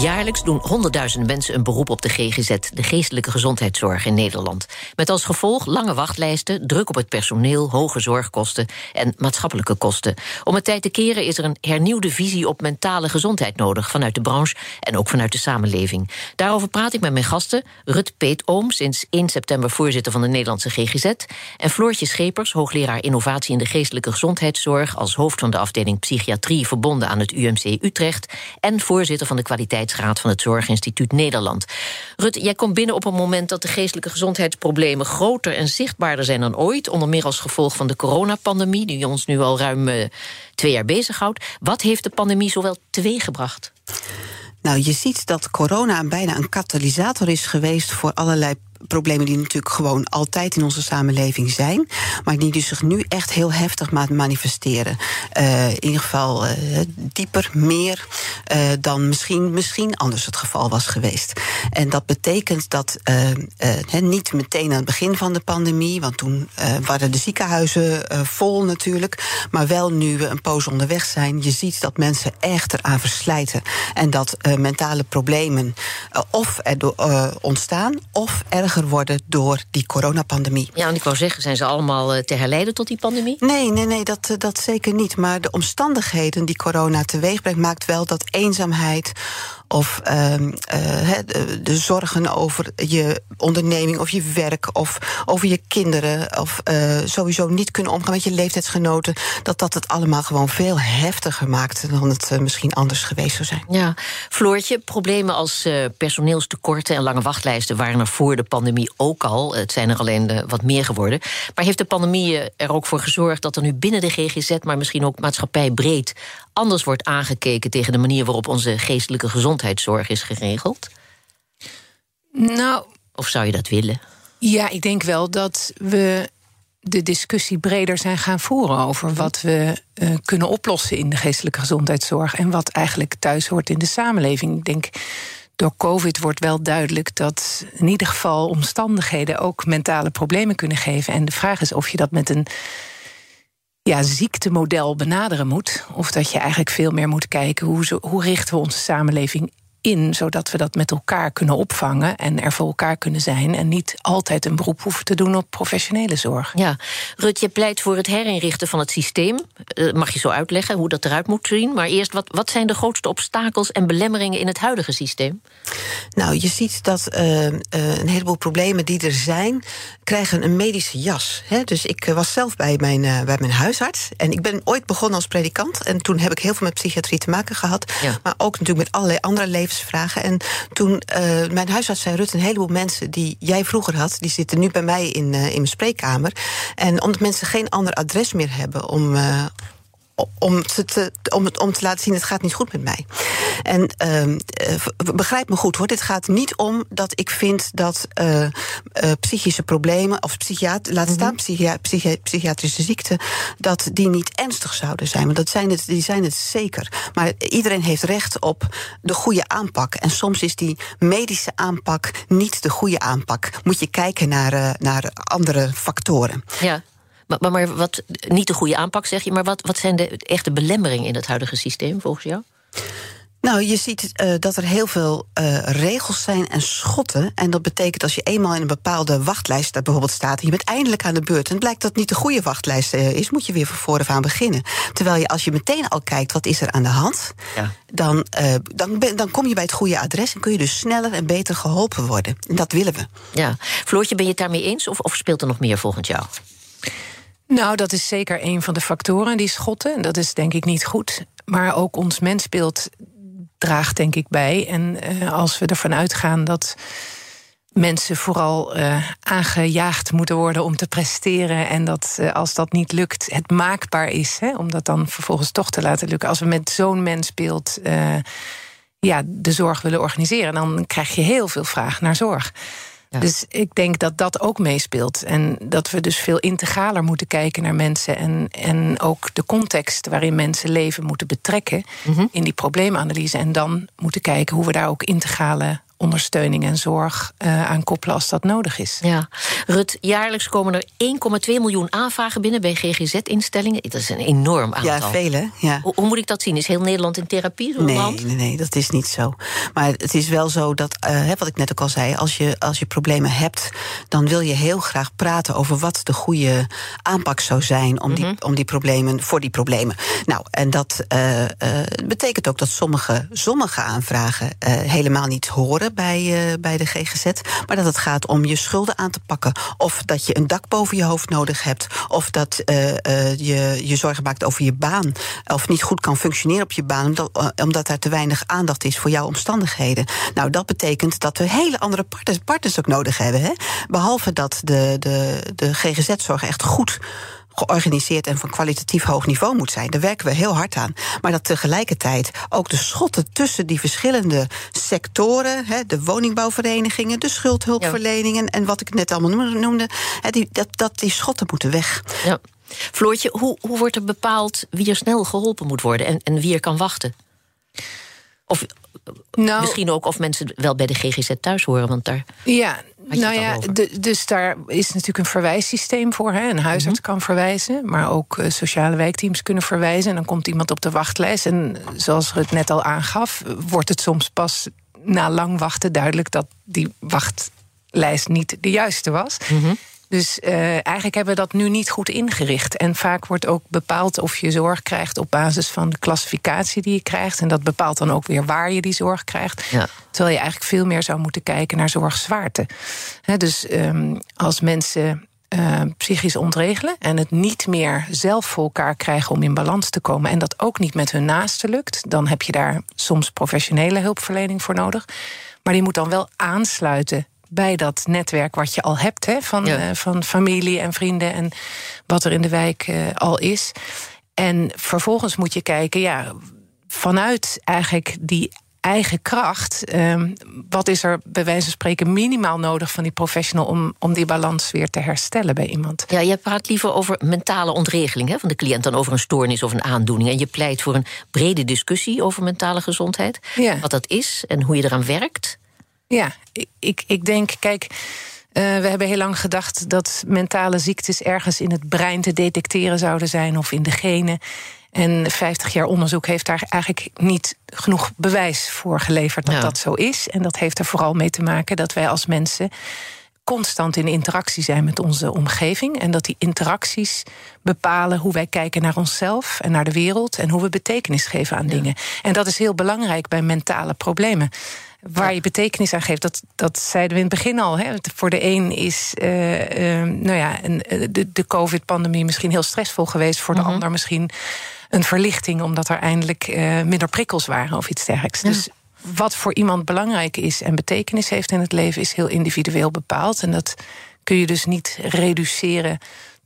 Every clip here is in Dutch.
Jaarlijks doen honderdduizenden mensen een beroep op de GGZ, de geestelijke gezondheidszorg in Nederland. Met als gevolg lange wachtlijsten, druk op het personeel, hoge zorgkosten en maatschappelijke kosten. Om het tijd te keren is er een hernieuwde visie op mentale gezondheid nodig vanuit de branche en ook vanuit de samenleving. Daarover praat ik met mijn gasten Rut Peetoom, sinds 1 september voorzitter van de Nederlandse GGZ, en Floortje Schepers, hoogleraar innovatie in de geestelijke gezondheidszorg als hoofd van de afdeling psychiatrie verbonden aan het UMC Utrecht en voorzitter van de kwaliteit Raad van het Zorginstituut Nederland. Rut, jij komt binnen op een moment dat de geestelijke gezondheidsproblemen groter en zichtbaarder zijn dan ooit. Onder meer als gevolg van de coronapandemie, die ons nu al ruim uh, twee jaar bezighoudt. Wat heeft de pandemie zowel teweeggebracht? Nou, je ziet dat corona bijna een katalysator is geweest voor allerlei problemen die natuurlijk gewoon altijd in onze samenleving zijn, maar die dus zich nu echt heel heftig manifesteren. Uh, in ieder geval uh, dieper, meer uh, dan misschien, misschien anders het geval was geweest. En dat betekent dat niet meteen aan het begin van de pandemie, want toen waren de ziekenhuizen vol natuurlijk, maar wel nu we een poos onderweg zijn, je ziet dat mensen echt eraan verslijten en dat mentale problemen of er ontstaan of worden door die coronapandemie. Ja, en ik wou zeggen, zijn ze allemaal eh, te herleiden tot die pandemie? Nee, nee, nee, dat, eh, dat zeker niet. Maar de omstandigheden die corona teweeg brengt, maakt wel dat eenzaamheid of uh, de, de, zorgen over je onderneming of je werk of over je kinderen of uh, sowieso niet kunnen omgaan met je leeftijdsgenoten, dat dat het allemaal gewoon veel heftiger maakt dan het uh, misschien anders geweest zou zijn. Ja, Floortje, problemen als personeelstekorten en lange wachtlijsten waren er voor de pandemie ook al. Het zijn er alleen wat meer geworden. Maar heeft de pandemie er ook voor gezorgd dat er nu binnen de GGZ, maar misschien ook maatschappij breed, anders wordt aangekeken tegen de manier waarop onze geestelijke gezondheidszorg is geregeld? Nou. Of zou je dat willen? Ja, ik denk wel dat we de discussie breder zijn gaan voeren over wat we uh, kunnen oplossen in de geestelijke gezondheidszorg en wat eigenlijk thuis hoort in de samenleving. Ik denk door COVID wordt wel duidelijk dat in ieder geval omstandigheden ook mentale problemen kunnen geven. En de vraag is of je dat met een ja, ziektemodel benaderen moet. Of dat je eigenlijk veel meer moet kijken hoe, zo, hoe richten we onze samenleving in, zodat we dat met elkaar kunnen opvangen en er voor elkaar kunnen zijn en niet altijd een beroep hoeven te doen op professionele zorg. Ja, Rut, je pleit voor het herinrichten van het systeem. Uh, mag je zo uitleggen hoe dat eruit moet zien? Maar eerst, wat, wat zijn de grootste obstakels en belemmeringen in het huidige systeem? Nou, je ziet dat uh, uh, een heleboel problemen die er zijn, krijgen een medische jas. Hè? Dus ik was zelf bij mijn, bij mijn huisarts en ik ben ooit begonnen als predikant en toen heb ik heel veel met psychiatrie te maken gehad, ja. maar ook natuurlijk met allerlei andere levens vragen. En toen uh, mijn huisarts zei, Rut, een heleboel mensen die jij vroeger had... die zitten nu bij mij in, uh, in mijn spreekkamer. En omdat mensen geen ander adres meer hebben om... Uh, om te, om, het, om te laten zien, het gaat niet goed met mij. En uh, begrijp me goed hoor, dit gaat niet om dat ik vind dat uh, uh, psychische problemen, of psychiat, laat staan psychia, psychi psychiatrische ziekten, dat die niet ernstig zouden zijn. Want dat zijn het, die zijn het zeker. Maar iedereen heeft recht op de goede aanpak. En soms is die medische aanpak niet de goede aanpak. Moet je kijken naar, naar andere factoren. Ja. Maar, maar wat, niet de goede aanpak zeg je, maar wat, wat zijn de echte belemmeringen in het huidige systeem volgens jou? Nou, je ziet uh, dat er heel veel uh, regels zijn en schotten. En dat betekent als je eenmaal in een bepaalde wachtlijst bijvoorbeeld staat... en je bent eindelijk aan de beurt en blijkt dat het niet de goede wachtlijst uh, is... moet je weer van vooraf aan beginnen. Terwijl je als je meteen al kijkt wat is er aan de hand... Ja. Dan, dan, ben, dan kom je bij het goede adres en kun je dus sneller en beter geholpen worden. En dat willen we. Ja. Floortje, ben je het daarmee eens of, of speelt er nog meer volgens jou? Nou, dat is zeker een van de factoren, die schotten. En dat is denk ik niet goed. Maar ook ons mensbeeld draagt denk ik bij. En uh, als we ervan uitgaan dat mensen vooral uh, aangejaagd moeten worden om te presteren. En dat uh, als dat niet lukt, het maakbaar is. Hè, om dat dan vervolgens toch te laten lukken. Als we met zo'n mensbeeld ja, de zorg willen organiseren, dan krijg je heel veel vraag naar zorg. Dus ik denk dat dat ook meespeelt. En dat we dus veel integraler moeten kijken naar mensen. En, en ook de context waarin mensen leven moeten betrekken mm -hmm. in die probleemanalyse. En dan moeten kijken hoe we daar ook integrale ondersteuning en zorg uh, aan koppelen als dat nodig is. Ja, Rut, jaarlijks komen er 1,2 miljoen aanvragen binnen bij GGZ-instellingen. Dat is een enorm aantal. Ja, vele. Ja. Hoe, hoe, moet ik dat zien? Is heel Nederland in therapie? Nee, land? nee, nee, dat is niet zo. Maar het is wel zo dat, uh, wat ik net ook al zei, als je, als je problemen hebt, dan wil je heel graag praten over wat de goede aanpak zou zijn om, mm -hmm. die, om die problemen, voor die problemen. Nou, en dat uh, betekent ook dat sommige, sommige aanvragen helemaal niet horen bij, uh, bij de GGZ. Maar dat het gaat om je schulden aan te pakken. Of dat je een dak boven je hoofd nodig hebt. Of dat uh, uh, je je zorgen maakt over je baan. Of niet goed kan functioneren op je baan. Omdat, omdat er te weinig aandacht is voor jouw omstandigheden. Nou, dat betekent dat we hele andere partners, partners ook nodig hebben. Hè? Behalve dat de, de, de GGZ-zorg echt goed georganiseerd en van kwalitatief hoog niveau moet zijn. Daar werken we heel hard aan. Maar dat tegelijkertijd ook de schotten tussen die verschillende sectoren, hè, de woningbouwverenigingen, de schuldhulpverleningen en wat ik net allemaal noemde, hè, die, dat, dat die schotten moeten weg. Ja. Floortje, hoe, hoe wordt er bepaald wie er snel geholpen moet worden en, en wie er kan wachten? Of nou, misschien ook of mensen wel bij de GGZ thuis horen, want daar. Ja, nou ja, de, dus daar is natuurlijk een verwijssysteem voor. Hè. Een huisarts mm -hmm. kan verwijzen, maar ook uh, sociale wijkteams kunnen verwijzen. En dan komt iemand op de wachtlijst. En zoals het net al aangaf, wordt het soms pas na lang wachten duidelijk dat die wachtlijst niet de juiste was. Mm -hmm. Dus uh, eigenlijk hebben we dat nu niet goed ingericht. En vaak wordt ook bepaald of je zorg krijgt op basis van de klassificatie die je krijgt. En dat bepaalt dan ook weer waar je die zorg krijgt. Ja. Terwijl je eigenlijk veel meer zou moeten kijken naar zorgzwaarte. He, dus um, als mensen uh, psychisch ontregelen en het niet meer zelf voor elkaar krijgen om in balans te komen en dat ook niet met hun naasten lukt, dan heb je daar soms professionele hulpverlening voor nodig. Maar die moet dan wel aansluiten bij dat netwerk wat je al hebt, hè, van, ja. uh, van familie en vrienden en wat er in de wijk uh, al is. En vervolgens moet je kijken, ja, vanuit eigenlijk die eigen kracht. Um, wat is er bij wijze van spreken minimaal nodig van die professional om, om die balans weer te herstellen bij iemand? Ja, je praat liever over mentale ontregeling hè, van de cliënt dan over een stoornis of een aandoening. En je pleit voor een brede discussie over mentale gezondheid. Ja. Wat dat is en hoe je eraan werkt. Ja, ik, ik denk, kijk. Uh, we hebben heel lang gedacht dat mentale ziektes ergens in het brein te detecteren zouden zijn of in de genen. En 50 jaar onderzoek heeft daar eigenlijk niet genoeg bewijs voor geleverd dat ja. dat zo is. En dat heeft er vooral mee te maken dat wij als mensen constant in interactie zijn met onze omgeving. En dat die interacties bepalen hoe wij kijken naar onszelf en naar de wereld. En hoe we betekenis geven aan ja. dingen. En dat is heel belangrijk bij mentale problemen waar je betekenis aan geeft. Dat, dat zeiden we in het begin al. Hè. Voor de een is uh, uh, nou ja, een, de, de COVID-pandemie misschien heel stressvol geweest. Voor de mm -hmm. ander misschien een verlichting, omdat er eindelijk uh, minder prikkels waren of iets dergelijks. Ja. Dus wat voor iemand belangrijk is en betekenis heeft in het leven, is heel individueel bepaald. En dat kun je dus niet reduceren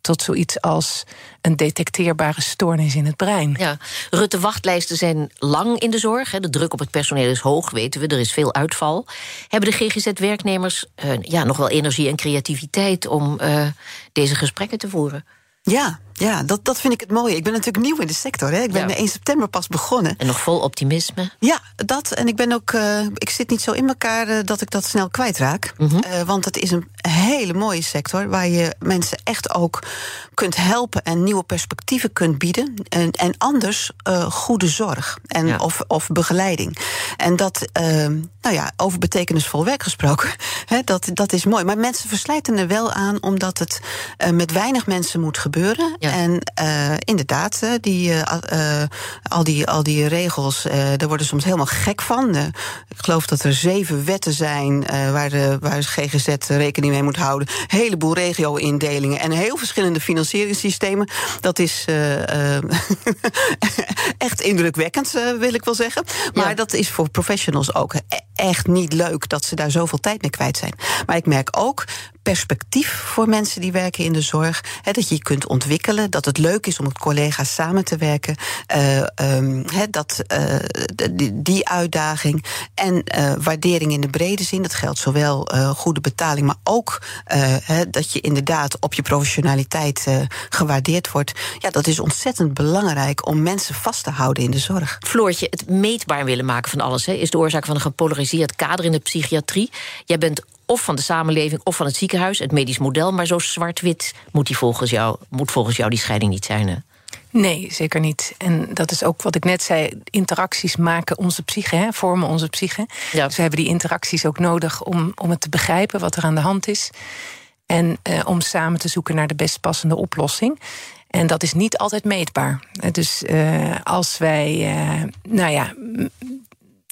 tot zoiets als een detecteerbare stoornis in het brein. Ja, Rutte, wachtlijsten zijn lang in de zorg. De druk op het personeel is hoog, weten we. Er is veel uitval. Hebben de GGZ-werknemers uh, ja, nog wel energie en creativiteit om uh, deze gesprekken te voeren? Ja, ja dat, dat vind ik het mooie. Ik ben natuurlijk nieuw in de sector. Hè. Ik ben ja. 1 september pas begonnen. En nog vol optimisme. Ja, dat. En ik ben ook. Uh, ik zit niet zo in elkaar uh, dat ik dat snel kwijtraak. Mm -hmm. uh, want het is een hele mooie sector waar je mensen echt ook kunt helpen en nieuwe perspectieven kunt bieden. En, en anders goede zorg en ja. of, of begeleiding. En dat, nou ja, over betekenisvol werk gesproken, hè, dat, dat is mooi. Maar mensen verslijten er wel aan omdat het met weinig mensen moet gebeuren. Ja. En uh, inderdaad, die, uh, al, die, al die regels, daar worden soms helemaal gek van. ik geloof dat er zeven wetten zijn waar, de, waar GGZ rekening mee moet houden. Een heleboel regio-indelingen en heel verschillende financieringssystemen. Dat is echt indrukwekkend, wil ik wel zeggen. Maar dat is voor professionals ook e-, echt niet leuk dat ze daar zoveel tijd mee kwijt zijn. Maar ik merk ook perspectief voor mensen die werken in de zorg. dat je je kunt ontwikkelen. Dat het leuk is om met collega's samen te werken. Uh, dat, uh, die, uitdaging. En uh, waardering in de brede zin. Dat geldt zowel goede betaling, maar ook dat je inderdaad op je professionaliteit gewaardeerd wordt. Ja, dat is ontzettend belangrijk om mensen vast te houden in de zorg. Floortje, het meetbaar willen maken van alles is de oorzaak van een gepolariseerd kader in de psychiatrie. Jij bent of van de samenleving of van het ziekenhuis, het medisch model. Maar zo zwart-wit moet, die volgens jou, moet volgens jou die scheiding niet zijn. Hè? Nee, zeker niet. En dat is ook wat ik net zei. Interacties maken onze psyche, hè, vormen onze psyche. Ja. Dus we hebben die interacties ook nodig om, om het te begrijpen wat er aan de hand is. En eh, om samen te zoeken naar de best passende oplossing. En dat is niet altijd meetbaar. Dus uh, als wij, uh, nou ja,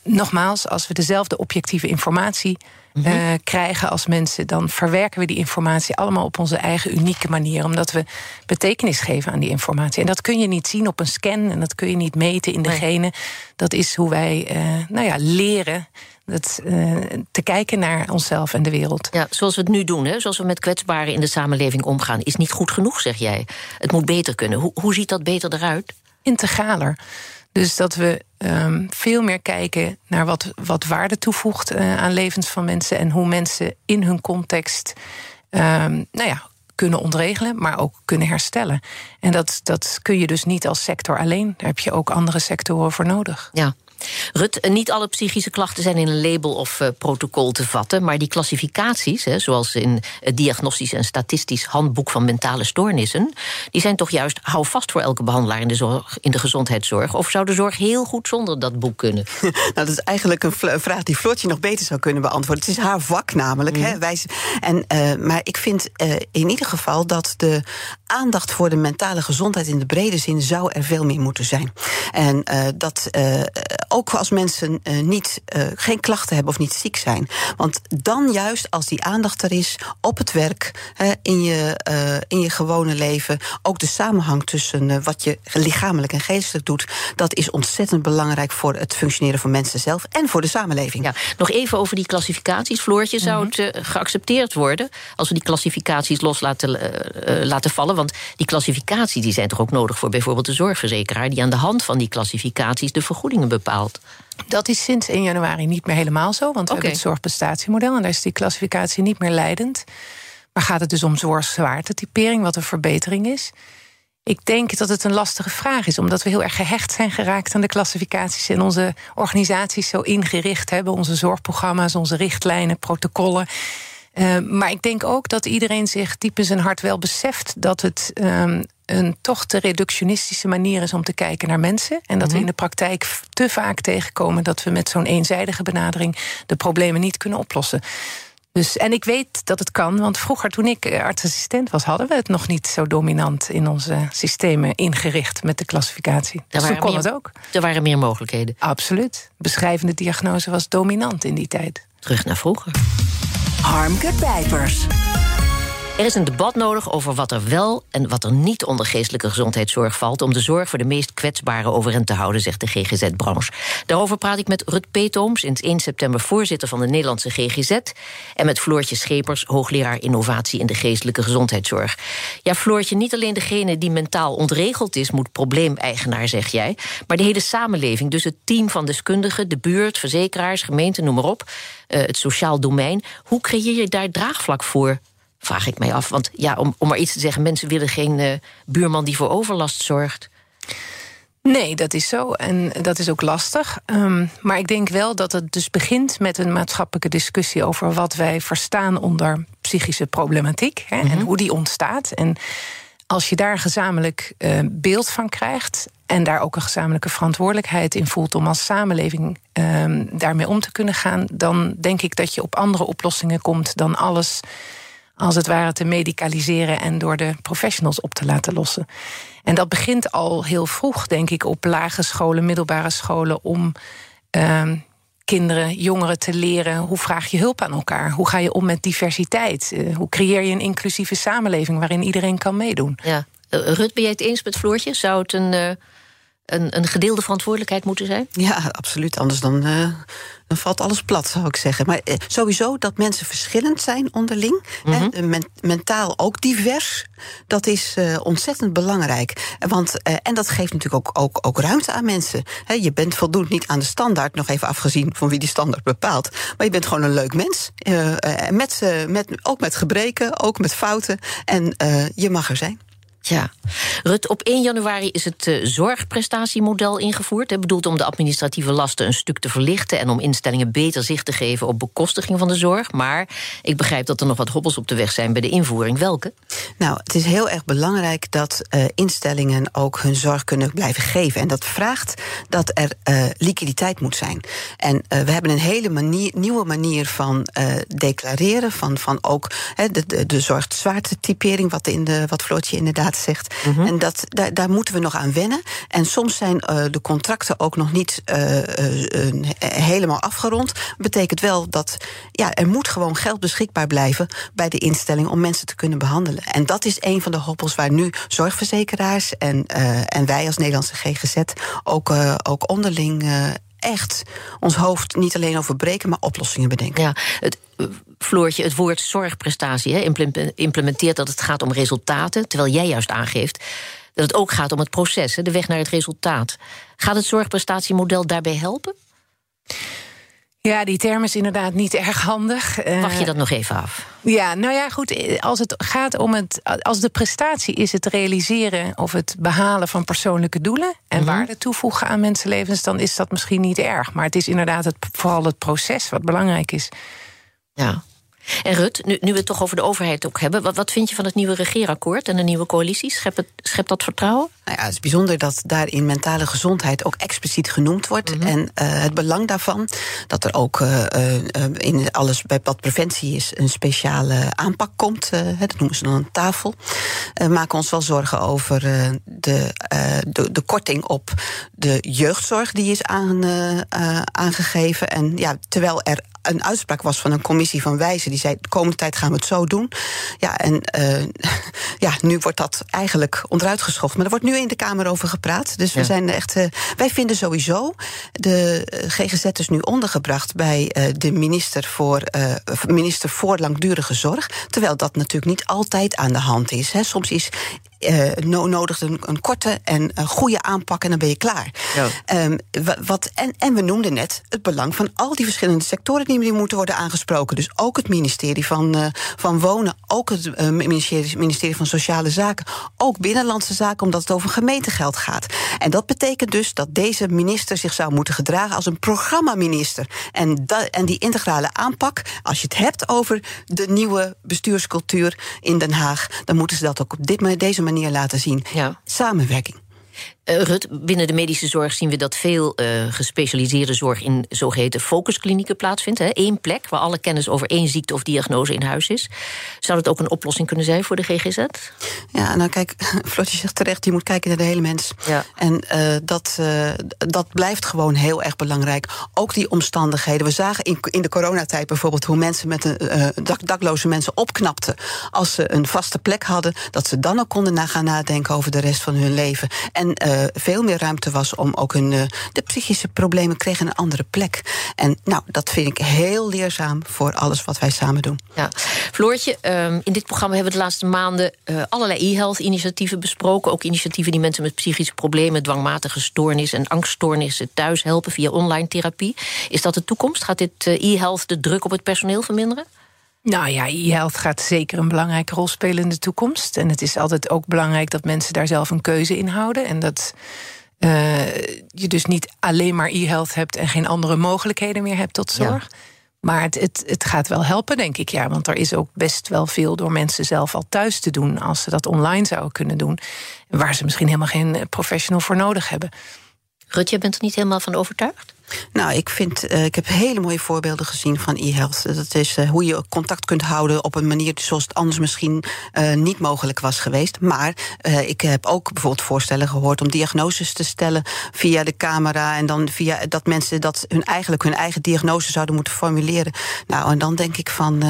nogmaals, als we dezelfde objectieve informatie Mhm. Eh, krijgen als mensen, dan verwerken we die informatie allemaal op onze eigen unieke manier. Omdat we betekenis geven aan die informatie. En dat kun je niet zien op een scan en dat kun je niet meten in degene. Dat is hoe wij uh, nou ja, leren dat, uh, te kijken naar onszelf en de wereld. Ja, zoals we het nu doen, hè? zoals we met kwetsbaren in de samenleving omgaan, is niet goed genoeg, zeg jij. Het moet beter kunnen. Hoe, hoe ziet dat beter eruit? Integraler. Dus dat we um, veel meer kijken naar wat, wat waarde toevoegt uh, aan levens van mensen en hoe mensen in hun context um, nou ja, kunnen ontregelen, maar ook kunnen herstellen. En dat, dat kun je dus niet als sector alleen. Daar heb je ook andere sectoren voor nodig. Ja. Rut, niet alle psychische klachten zijn in een label of uh, protocol te vatten. Maar die klassificaties, hè, zoals in het Diagnostisch en Statistisch Handboek van Mentale Stoornissen, die zijn toch juist hou vast voor elke behandelaar in de, zorg, in de gezondheidszorg. Of zou de zorg heel goed zonder dat boek kunnen? nou, dat is eigenlijk een vraag die Floortje nog beter zou kunnen beantwoorden. Het is haar vak namelijk. Hè, mhm. wij, en, uh, maar ik vind uh, in ieder geval dat de aandacht voor de mentale gezondheid in de brede zin zou er veel meer moeten zijn. En dat ook als mensen uh, niet, uh, geen klachten hebben of niet ziek zijn. Want dan juist als die aandacht er is op het werk, in, je, in je gewone leven, ook de samenhang tussen wat je lichamelijk en geestelijk doet, dat is ontzettend belangrijk voor het functioneren van mensen zelf en voor de samenleving. Ja, nog even over die klassificaties. Floortje, zou mhm. het geaccepteerd worden als we die klassificaties los laten, laten vallen? Want die klassificaties die zijn toch ook nodig voor bijvoorbeeld de zorgverzekeraar, die aan de hand van die klassificaties de vergoedingen bepaalt. Dat is sinds 1 januari niet meer helemaal zo. Want we hebben het zorgprestatiemodel en daar is die klassificatie niet meer leidend. Maar gaat het dus om zorgzwaartetypering, wat een verbetering is? Ik denk dat het een lastige vraag is, omdat we heel erg gehecht zijn geraakt aan de klassificaties en onze organisaties zo ingericht hebben, onze zorgprogramma's, onze richtlijnen, protocollen. Uh, maar ik denk ook dat iedereen zich diep in zijn hart wel beseft dat het um, een toch te reductionistische manier is om te kijken naar mensen. En dat we mhm. in de praktijk te vaak tegenkomen dat we met zo'n eenzijdige benadering de problemen niet kunnen oplossen. Dus, en ik weet dat het kan, want vroeger toen ik eh, artsassistent was, hadden we het nog niet zo dominant in onze systemen ingericht met de klassificatie. Dus toen kon het ook. Er waren meer mogelijkheden. Absoluut. Beschrijvende diagnose was dominant in die tijd. Terug naar vroeger. Harmke Pijpers. Er is een debat nodig over wat er wel en wat er niet onder geestelijke gezondheidszorg valt. om de zorg voor de meest kwetsbaren overeind te houden, zegt de GGZ-branche. Daarover praat ik met Rut Peetoom, sinds 1 september voorzitter van de Nederlandse GGZ. en met Floortje Schepers, hoogleraar innovatie in de geestelijke gezondheidszorg. Ja, Floortje, niet alleen degene die mentaal ontregeld is, moet probleemeigenaar, zeg jij. maar de hele samenleving, dus het team van deskundigen, de buurt, verzekeraars, gemeenten, noem maar op. Uh, het sociaal domein. Hoe creëer je daar draagvlak voor? Vraag ik mij af. Want ja, om, om maar iets te zeggen, mensen willen geen uh, buurman die voor overlast zorgt. Nee, dat is zo. En dat is ook lastig. Um, maar ik denk wel dat het dus begint met een maatschappelijke discussie over wat wij verstaan onder psychische problematiek hè, en mhm. hoe die ontstaat. En als je daar gezamenlijk uh, beeld van krijgt en daar ook een gezamenlijke verantwoordelijkheid in voelt om als samenleving um, daarmee om te kunnen gaan, dan denk ik dat je op andere oplossingen komt dan alles als het ware te medicaliseren en door de professionals op te laten lossen. En dat begint al heel vroeg, denk ik, op lage scholen, middelbare scholen, om uh, kinderen, jongeren te leren hoe vraag je hulp aan elkaar? Hoe ga je om met diversiteit? Eh, hoe creëer je een inclusieve samenleving waarin iedereen kan meedoen? Ja. Uh, Rut, ben jij het eens met Floortje? Zou het een, uh, een, een, gedeelde verantwoordelijkheid moeten zijn? Ja, absoluut. Anders dan dan valt alles plat, zou ik zeggen. Maar eh, sowieso dat mensen verschillend zijn onderling. Mm mentaal ook divers. Dat is uh, ontzettend belangrijk. Want, en dat geeft natuurlijk ook, ook, ook ruimte aan mensen. He, je bent voldoet niet aan de standaard, nog even afgezien van wie die standaard bepaalt. Maar je bent gewoon een leuk mens. Met, met, ook met gebreken, ook met fouten. En je mag er zijn. Ja. Rut, op 1 januari is het uh, zorgprestatiemodel ingevoerd. Hè, bedoeld om de administratieve lasten een stuk te verlichten... en om instellingen beter zicht te geven op bekostiging van de zorg. Maar ik begrijp dat er nog wat hobbels op de weg zijn bij de invoering. Welke? Nou, het is heel erg belangrijk dat uh, instellingen ook hun zorg kunnen blijven geven. En dat vraagt dat er uh, liquiditeit moet zijn. En we hebben een hele nieuwe manier van declareren... van, van ook de, de, de zorgzwaarte-typering, wat, in de, wat Floortje inderdaad zegt. Mhm. En dat, daar, daar moeten we nog aan wennen. En soms zijn uh, de contracten ook nog niet uh, uh, helemaal afgerond. Betekent wel dat ja, er moet gewoon geld beschikbaar blijven bij de instelling om mensen te kunnen behandelen. En dat is een van de hobbels waar nu zorgverzekeraars en, en wij als Nederlandse GGZ ook, ook onderling echt ons hoofd niet alleen over breken, maar oplossingen bedenken. Ja, het, Floortje, het woord zorgprestatie hè, implementeert dat het gaat om resultaten, terwijl jij juist aangeeft dat het ook gaat om het proces, de weg naar het resultaat. Gaat het zorgprestatiemodel daarbij helpen? Ja, die term is inderdaad niet erg handig. Wacht je eh, dat nog even af? Ja, nou ja, goed. Als het gaat om het. Als de prestatie is het realiseren of het behalen van persoonlijke doelen. en mm waarde toevoegen aan mensenlevens. dan is dat misschien niet erg. Maar het is inderdaad het, vooral het proces wat belangrijk is. Ja. En Rut, nu, nu we het toch over de overheid ook hebben... Wat, wat vind je van het nieuwe regeerakkoord en de nieuwe coalitie? Schept, het, schept dat vertrouwen? Nou ja, het is bijzonder dat daarin mentale gezondheid ook expliciet genoemd wordt. Mhm. En uh, het belang daarvan, dat er ook uh, in alles bij wat preventie is... een speciale aanpak komt, dat noemen ze dan een tafel. We maken ons wel zorgen over de, de, de, korting op de jeugdzorg... die is aan, aangegeven. En ja, terwijl er een uitspraak was van een commissie van wijzen. Die zei: de komende tijd gaan we het zo doen. Ja, en uh, ja, nu wordt dat eigenlijk onderuit. Maar er wordt nu in de Kamer over gepraat. Dus we zijn echt. Uh, wij vinden sowieso. De eh, GGZ is nu ondergebracht bij uh, de minister voor, minister voor langdurige zorg. Terwijl dat natuurlijk niet altijd aan de hand is. Hè. Soms is uh, nodigt een, een, korte en een goede aanpak en dan ben je klaar. Ja. Um, wat, en, en we noemden net het belang van al die verschillende sectoren die moeten worden aangesproken. Dus ook het ministerie van, uh, van Wonen, ook het uh, ministerie, ministerie van Sociale Zaken, ook Binnenlandse Zaken, omdat het over gemeentegeld gaat. En dat betekent dus dat deze minister zich zou moeten gedragen als een programmaminister. En, en die integrale aanpak, als je het hebt over de nieuwe bestuurscultuur in Den Haag, dan moeten ze dat ook op dit, deze manier laten zien. Ja. Samenwerking. Uh, Rut, binnen de medische zorg zien we dat veel uh, gespecialiseerde zorg in zogeheten focusklinieken plaatsvindt. Eén plek waar alle kennis over één ziekte of diagnose in huis is. Zou dat ook een oplossing kunnen zijn voor de GGZ? Ja, nou kijk, Flotje zegt terecht, je moet kijken naar de hele mens. Ja. En uh, dat, dat blijft gewoon heel erg belangrijk. Ook die omstandigheden. We zagen in, in de coronatijd bijvoorbeeld hoe mensen met een dak, dakloze mensen opknapten. Als ze een vaste plek hadden, dat ze dan ook konden gaan nadenken over de rest van hun leven. En uh, veel meer ruimte was om ook hun. Uh, de psychische problemen kregen een andere plek. En nou, dat vind ik heel leerzaam voor alles wat wij samen doen. Ja. Floortje, um, in dit programma hebben we de laatste maanden uh, allerlei e-health-initiatieven besproken. Ook initiatieven die mensen met psychische problemen, dwangmatige stoornis en angststoornissen thuis helpen via online therapie. Is dat de toekomst? Gaat dit e-health de druk op het personeel verminderen? Nou ja, e-health gaat zeker een belangrijke rol spelen in de toekomst. En het is altijd ook belangrijk dat mensen daar zelf een keuze in houden. En dat uh, je dus niet alleen maar e-health hebt en geen andere mogelijkheden meer hebt tot zorg. Maar het, het, het gaat wel helpen, denk ik. Ja, want er is ook best wel veel door mensen zelf al thuis te doen. als ze dat online zouden kunnen doen. Waar ze misschien helemaal geen professional voor nodig hebben. Rut, je bent er niet helemaal van overtuigd? Nou, ik vind, uh, ik heb hele mooie voorbeelden gezien van e-health. Dat is uh, hoe je contact kunt houden op een manier zoals het anders misschien uh, niet mogelijk was geweest. Maar ik heb ook bijvoorbeeld voorstellen gehoord om diagnoses te stellen via de camera. En dan via dat mensen dat hun eigenlijk hun eigen diagnose zouden moeten formuleren. Nou, en dan denk ik van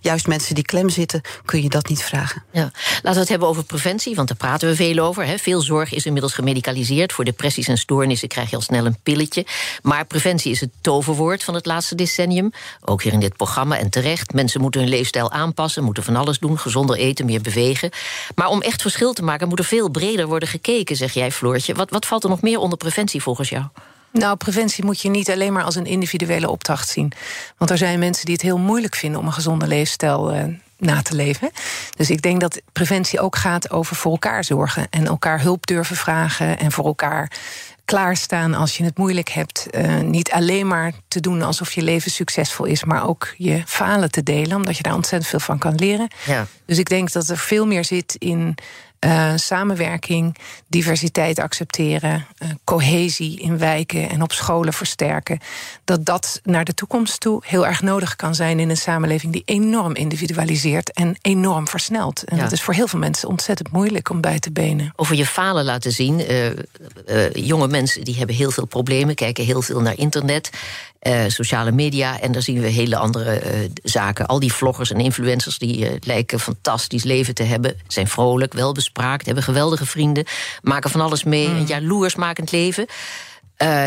juist mensen die klem zitten, kun je dat niet vragen. Ja. Laten we het hebben over preventie, want daar praten we veel over. Hè. Veel zorg is inmiddels gemedicaliseerd. Voor depressies en stoornissen krijg je al snel een pilletje. Maar preventie is het toverwoord van het laatste decennium. Ook hier in dit programma en terecht. Mensen moeten hun leefstijl aanpassen, moeten van alles doen. Gezonder eten, meer bewegen. Maar om echt verschil te maken moet er veel breder worden gekeken, zeg jij, Floortje. Wat, wat valt er nog meer onder preventie volgens jou? Nou, preventie moet je niet alleen maar als een individuele opdracht zien. Want er zijn mensen die het heel moeilijk vinden om een gezonde leefstijl uh, na te leven. Dus ik denk dat preventie ook gaat over voor elkaar zorgen en elkaar hulp durven vragen en voor elkaar klaarstaan als je het moeilijk hebt. Uh, niet alleen maar te doen alsof je leven succesvol is, maar ook je falen te delen, omdat je daar ontzettend veel van kan leren. Ja. Dus ik denk dat er veel meer zit in uh, samenwerking, diversiteit accepteren, uh, cohesie in wijken en op scholen versterken. Dat dat naar de toekomst toe heel erg nodig kan zijn in een samenleving die enorm individualiseert en enorm versnelt. En dat is voor heel veel mensen ontzettend moeilijk om bij te benen. Over je falen laten zien. Uh, jonge mensen die hebben heel veel problemen, kijken heel veel naar internet. Uh, sociale media. En daar zien we hele andere uh, zaken. Al die vloggers en influencers die uh, lijken fantastisch leven te hebben. Zijn vrolijk, welbespraakt, hebben geweldige vrienden. Maken van alles mee. Mm. Een jaloersmakend leven.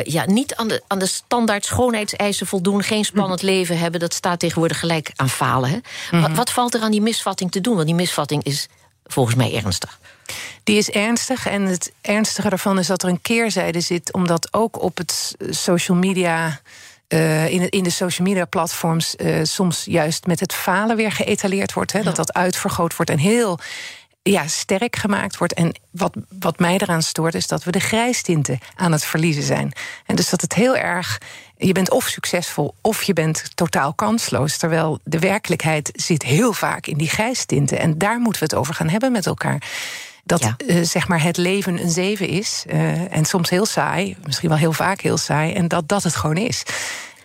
ja, niet aan de, aan de standaard schoonheidseisen voldoen. Geen spannend mm. leven hebben. Dat staat tegenwoordig gelijk aan falen. Hè? Mm. Wat, wat valt er aan die misvatting te doen? Want die misvatting is volgens mij ernstig. Die is ernstig. En het ernstige daarvan is dat er een keerzijde zit. Omdat ook op het social media uh, in, in de social media platforms uh, soms juist met het falen weer geëtaleerd wordt. Hè, Dat dat uitvergroot wordt en heel ja, sterk gemaakt wordt. En wat, wat mij eraan stoort, is dat we de grijstinten aan het verliezen zijn. En dus dat het heel erg. Je bent of succesvol of je bent totaal kansloos. Terwijl de werkelijkheid zit heel vaak in die grijstinten. En daar moeten we het over gaan hebben met elkaar dat uh, zeg maar het leven een zeven is. Uh, en soms heel saai, misschien wel heel vaak heel saai. En dat dat het gewoon is.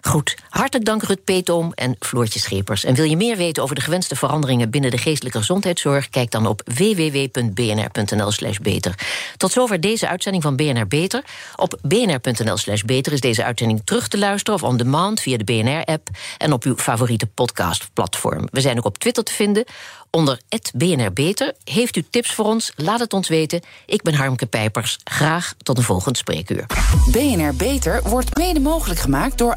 Goed, hartelijk dank Rut Peetoom en Floortje Schepers. En wil je meer weten over de gewenste veranderingen binnen de geestelijke gezondheidszorg? Kijk dan op www.bnr.nl/slash beter. Tot zover deze uitzending van BNR Beter. Op bnr.nl/slash beter is deze uitzending terug te luisteren of on demand via de BNR-app en op uw favoriete podcastplatform. We zijn ook op Twitter te vinden onder BNR Beter. Heeft u tips voor ons? Laat het ons weten. Ik ben Harmke Pijpers. Graag tot een volgend spreekuur. BNR Beter wordt mede mogelijk gemaakt door